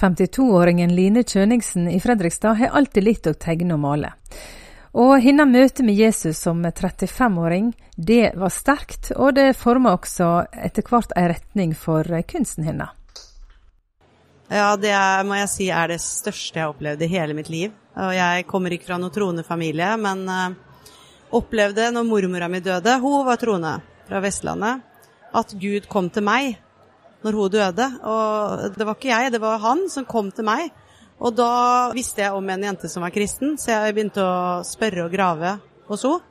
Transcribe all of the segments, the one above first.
52-åringen Line Kjøningsen i Fredrikstad har alltid likt å tegne og male. Og hennes møte med Jesus som 35-åring, det var sterkt, og det forma også etter hvert en retning for kunsten hennes. Ja, det er, må jeg si er det største jeg har opplevd i hele mitt liv. Og jeg kommer ikke fra noen troende familie, men uh, opplevde når mormora mi døde, hun var troende fra Vestlandet, at Gud kom til meg når hun døde. Og det var ikke jeg, det var han som kom til meg. Og da visste jeg om en jente som var kristen, så jeg begynte å spørre og grave hos henne.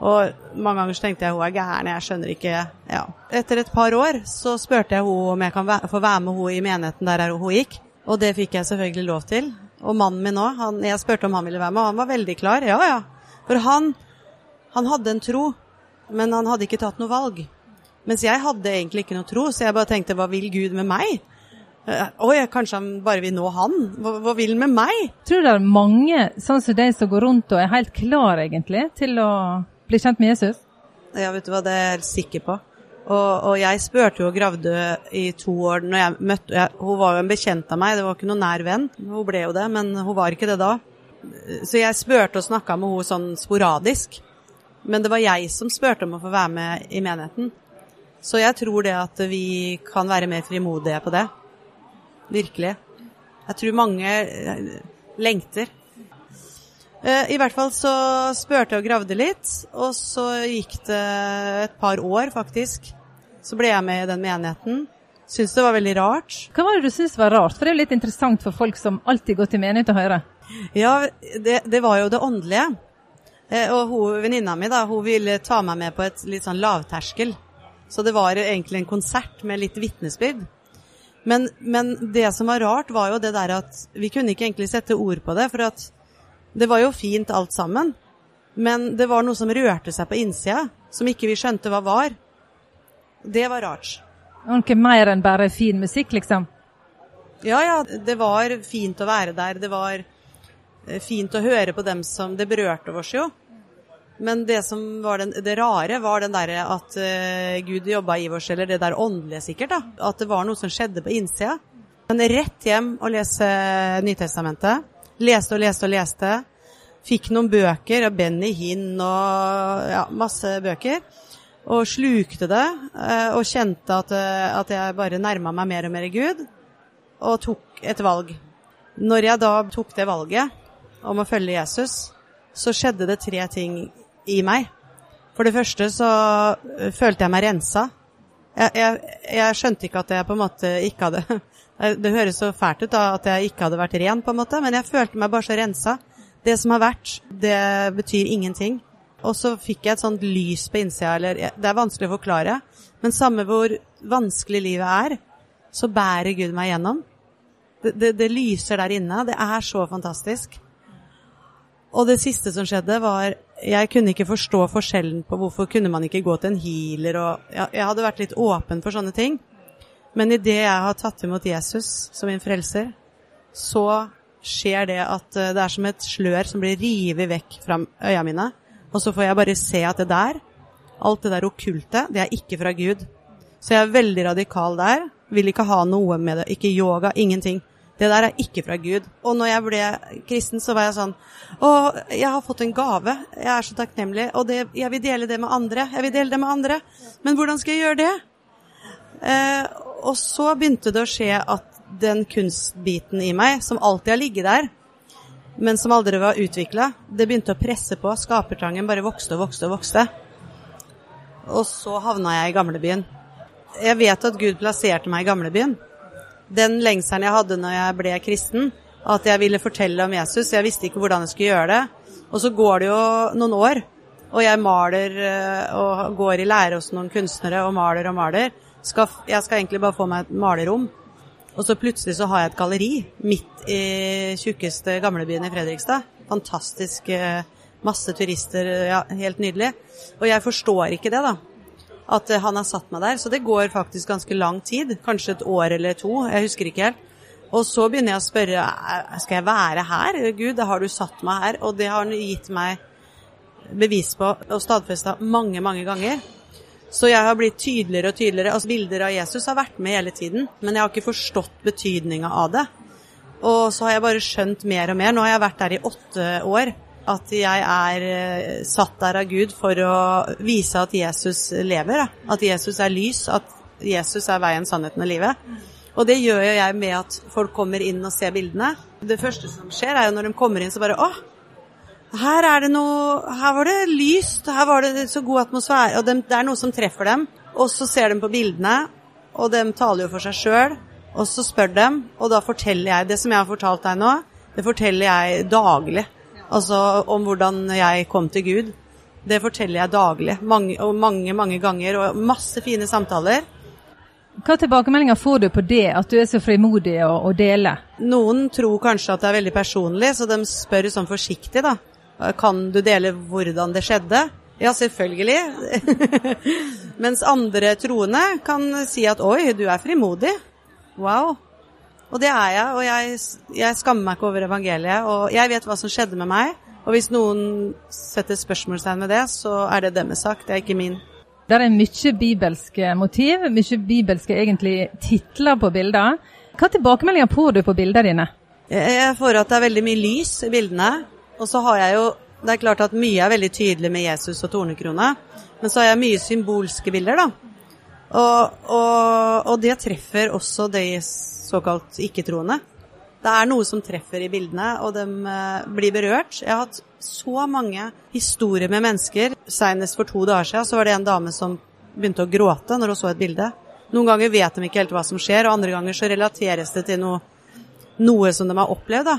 Og mange ganger så tenkte jeg hun er gæren, jeg skjønner ikke ja. Etter et par år så spurte jeg henne om jeg kan få være med henne i menigheten der hun gikk. Og det fikk jeg selvfølgelig lov til. Og mannen min òg. Jeg spurte om han ville være med, og han var veldig klar. Ja, ja. For han, han hadde en tro, men han hadde ikke tatt noe valg. Mens jeg hadde egentlig ikke noe tro, så jeg bare tenkte hva vil Gud med meg? Eh, oi, kanskje han bare vil nå han? Hva, hva vil han med meg? Tror du det er mange sånn som deg som går rundt og er helt klar egentlig til å bli kjent med Jesus? Ja, vet du hva, det er jeg helt sikker på. Og, og jeg spurte jo og gravde i to år når jeg møtte jeg, Hun var jo en bekjent av meg, det var ikke noen nær venn. Hun ble jo det, men hun var ikke det da. Så jeg spurte og snakka med henne sånn sporadisk. Men det var jeg som spurte om å få være med i menigheten. Så jeg tror det at vi kan være mer frimodige på det. Virkelig. Jeg tror mange eh, lengter. Eh, I hvert fall så spurte jeg og gravde litt, og så gikk det et par år, faktisk. Så ble jeg med i den menigheten. Syns det var veldig rart. Hva var det du syntes var rart? For det er jo litt interessant for folk som alltid går til menighet å høre. Ja, det, det var jo det åndelige. Eh, og venninna mi da, hun ville ta meg med på et litt sånn lavterskel. Så det var egentlig en konsert med litt vitnesbyrd. Men, men, det som var rart, var jo det der at vi kunne ikke egentlig sette ord på det. For at det var jo fint alt sammen. Men det var noe som rørte seg på innsida, som ikke vi skjønte hva var. Det var rart. Noe mer enn bare fin musikk, liksom? Ja, ja. Det var fint å være der. Det var eh, fint å høre på dem som Det berørte oss jo. Men det som var den, det rare, var den derre at uh, Gud jobba i oss, eller det der åndelige sikkert. da, At det var noe som skjedde på innsida. Men rett hjem og lese Nytestamentet. Leste og leste og leste. Fikk noen bøker av Benny Hinn og ja, masse bøker. Og slukte det, uh, og kjente at, uh, at jeg bare nærma meg mer og mer Gud. Og tok et valg. Når jeg da tok det valget om å følge Jesus, så skjedde det tre ting i meg. For det første så øh, følte jeg meg rensa. Jeg, jeg, jeg, skjønte ikke at jeg på en måte ikke hadde Det høres så fælt ut da, at jeg ikke hadde vært ren, på en måte, men jeg følte meg bare så rensa. Det som har vært, det betyr ingenting. Og så fikk jeg et sånt lys på innsida, eller Det er vanskelig å forklare, men samme hvor vanskelig livet er, så bærer Gud meg gjennom. Det, det, det lyser der inne. Det er så fantastisk. Og det siste som skjedde, var Jeg kunne ikke forstå forskjellen på hvorfor kunne man ikke gå til en healer og Jeg, jeg hadde vært litt åpen for sånne ting. Men idet jeg har tatt imot Jesus som min frelser, så skjer det at eh, det er som et slør som blir revet vekk fra øya mine. Og så får jeg bare se at det der, alt det der okkulte, det er ikke fra Gud. Så jeg er veldig radikal der. Vil ikke ha noe med det. Ikke yoga, ingenting. Det der er ikke fra Gud. Og når jeg ble kristen, så var jeg sånn Å, jeg har fått en gave. Jeg er så takknemlig. Og det, jeg vil dele det med andre. Jeg vil dele det med andre. Men hvordan skal jeg gjøre det? Eh, og så begynte det å skje at den kunstbiten i meg, som alltid har ligget der, men som aldri var utvikla, det begynte å presse på. Skapertrangen bare vokste og vokste og vokste. Og så havna jeg i gamlebyen. Jeg vet at Gud plasserte meg i gamlebyen den lengselen jeg hadde når jeg ble kristen, at jeg ville fortelle om Jesus. Jeg visste ikke hvordan jeg skulle gjøre det. Og så går det jo noen år, og jeg maler eh, og går i lære hos noen kunstnere og maler og maler. Skal, jeg skal egentlig bare få meg et malerom. Og så plutselig så har jeg et galleri midt i tjukkeste gamlebyen i Fredrikstad. Fantastisk. Eh, masse turister. Ja, helt nydelig. Og jeg forstår ikke det, da at han har satt meg der. Så det går faktisk ganske lang tid. Kanskje et år eller to. Jeg husker ikke helt. Og så begynner jeg å spørre skal jeg være her. Gud, har du satt meg her? Og det har han gitt meg bevis på og stadfesta mange, mange ganger. Så jeg har blitt tydeligere og tydeligere. Altså Bilder av Jesus har vært med hele tiden, men jeg har ikke forstått betydninga av det. Og så har jeg bare skjønt mer og mer. Nå har jeg vært der i åtte år. At jeg er eh, satt der av Gud for å vise at Jesus lever. At Jesus er lys. At Jesus er veien, sannheten og livet. Og det gjør jo jeg med at folk kommer inn og ser bildene. Det første som skjer, er jo når de kommer inn, så bare Å, her er det noe Her var det lyst. Her var det så god atmosfære. Og det er noe som treffer dem. Og så ser de på bildene, og de taler jo for seg sjøl. Og så spør de, og da forteller jeg det som jeg har fortalt deg nå, det forteller jeg daglig. Altså om hvordan jeg kom til Gud. Det forteller jeg daglig. Mange, og mange, mange ganger. Og masse fine samtaler. Hva tilbakemeldinger får du på det, at du er så frimodig å, å dele? Noen tror kanskje at det er veldig personlig, så de spør sånn forsiktig, da. Kan du dele hvordan det skjedde? Ja, selvfølgelig. Mens andre troende kan si at oi, du er frimodig. Wow. Og det er jeg, og jeg, jeg, skammer meg ikke over evangeliet. Og jeg vet hva som skjedde med meg. Og hvis noen setter spørsmålstegn ved det, så er det deres sak, det er ikke min. Det er mye bibelske motiv, mye bibelske egentlig titler på bilder. Hva tilbakemeldinger får du på bildene dine? Jeg får at det er veldig mye lys i bildene. Og så har jeg jo Det er klart at mye er veldig tydelig med Jesus og tornekrone. Men så har jeg mye symbolske bilder, da. Og, og, og det treffer også de såkalt ikke-troende. Det er noe som treffer i bildene, og de eh, blir berørt. Jeg har hatt så mange historier med mennesker. Senest for to dager siden så var det en dame som begynte å gråte når hun så et bilde. Noen ganger vet de ikke helt hva som skjer, og andre ganger så relateres det til noe, noe som de har opplevd.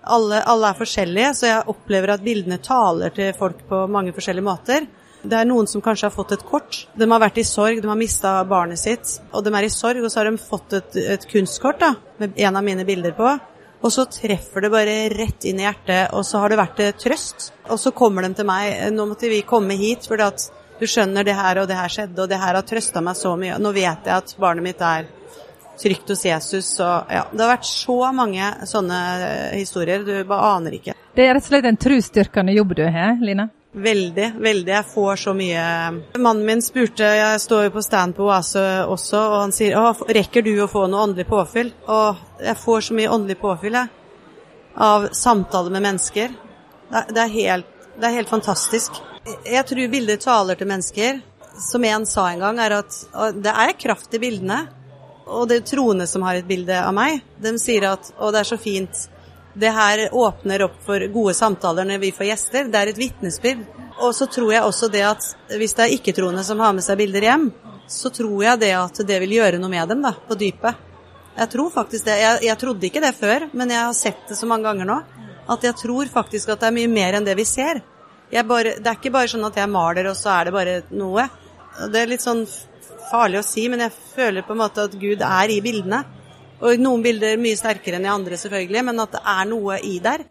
Alle, alle, er forskjellige, så jeg opplever at bildene taler til folk på mange forskjellige måter. Det er noen som kanskje har fått et kort. De har vært i sorg, de har mista barnet sitt. Og de er i sorg, og så har de fått et, et kunstkort da, med en av mine bilder på. Og så treffer det bare rett inn i hjertet, og så har det vært trøst. Og så kommer de til meg. Nå måtte vi komme hit, for du skjønner det her og det her skjedde, og det her har trøsta meg så mye. Nå vet jeg at barnet mitt er trygt hos Jesus. Og ja, det har vært så mange sånne historier, du bare aner ikke. Det er rett og slett en trosstyrkende jobb du har, Line? Veldig, veldig. Jeg får så mye Mannen min spurte, jeg står jo på stand på Oase også, og han sier å, rekker du å få noe åndelig påfyll? Og jeg får så mye åndelig påfyll, jeg. Av samtaler med mennesker. Det, det, er helt, det, er helt, fantastisk. Jeg tror bilder taler til mennesker. Som en sa en gang, er at det er kraft i bildene. Og det er troende som har et bilde av meg, de sier at å, det er så fint det her åpner opp for gode samtaler når vi får gjester. Det er et vitnesbyrd. Og så tror jeg også det at hvis det er ikke-troende som har med seg bilder hjem, så tror jeg det at det vil gjøre noe med dem, da, på dypet. Jeg tror faktisk det. Jeg, jeg trodde ikke det før, men jeg har sett det så mange ganger nå. At jeg tror faktisk at det er mye mer enn det vi ser. Bare, det er ikke bare sånn at jeg maler, og så er det bare noe. Det er litt sånn farlig å si, men jeg føler på en måte at Gud er i bildene. Og noen bilder mye sterkere enn i andre, selvfølgelig, men at det er noe i der.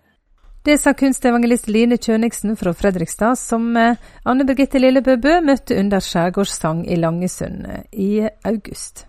Det sa kunstevangelist Line Kjøniksen fra Fredrikstad, som eh, Anne Birgitte Lillebø Bø møtte under skjærgårdssang i Langesund eh, i august.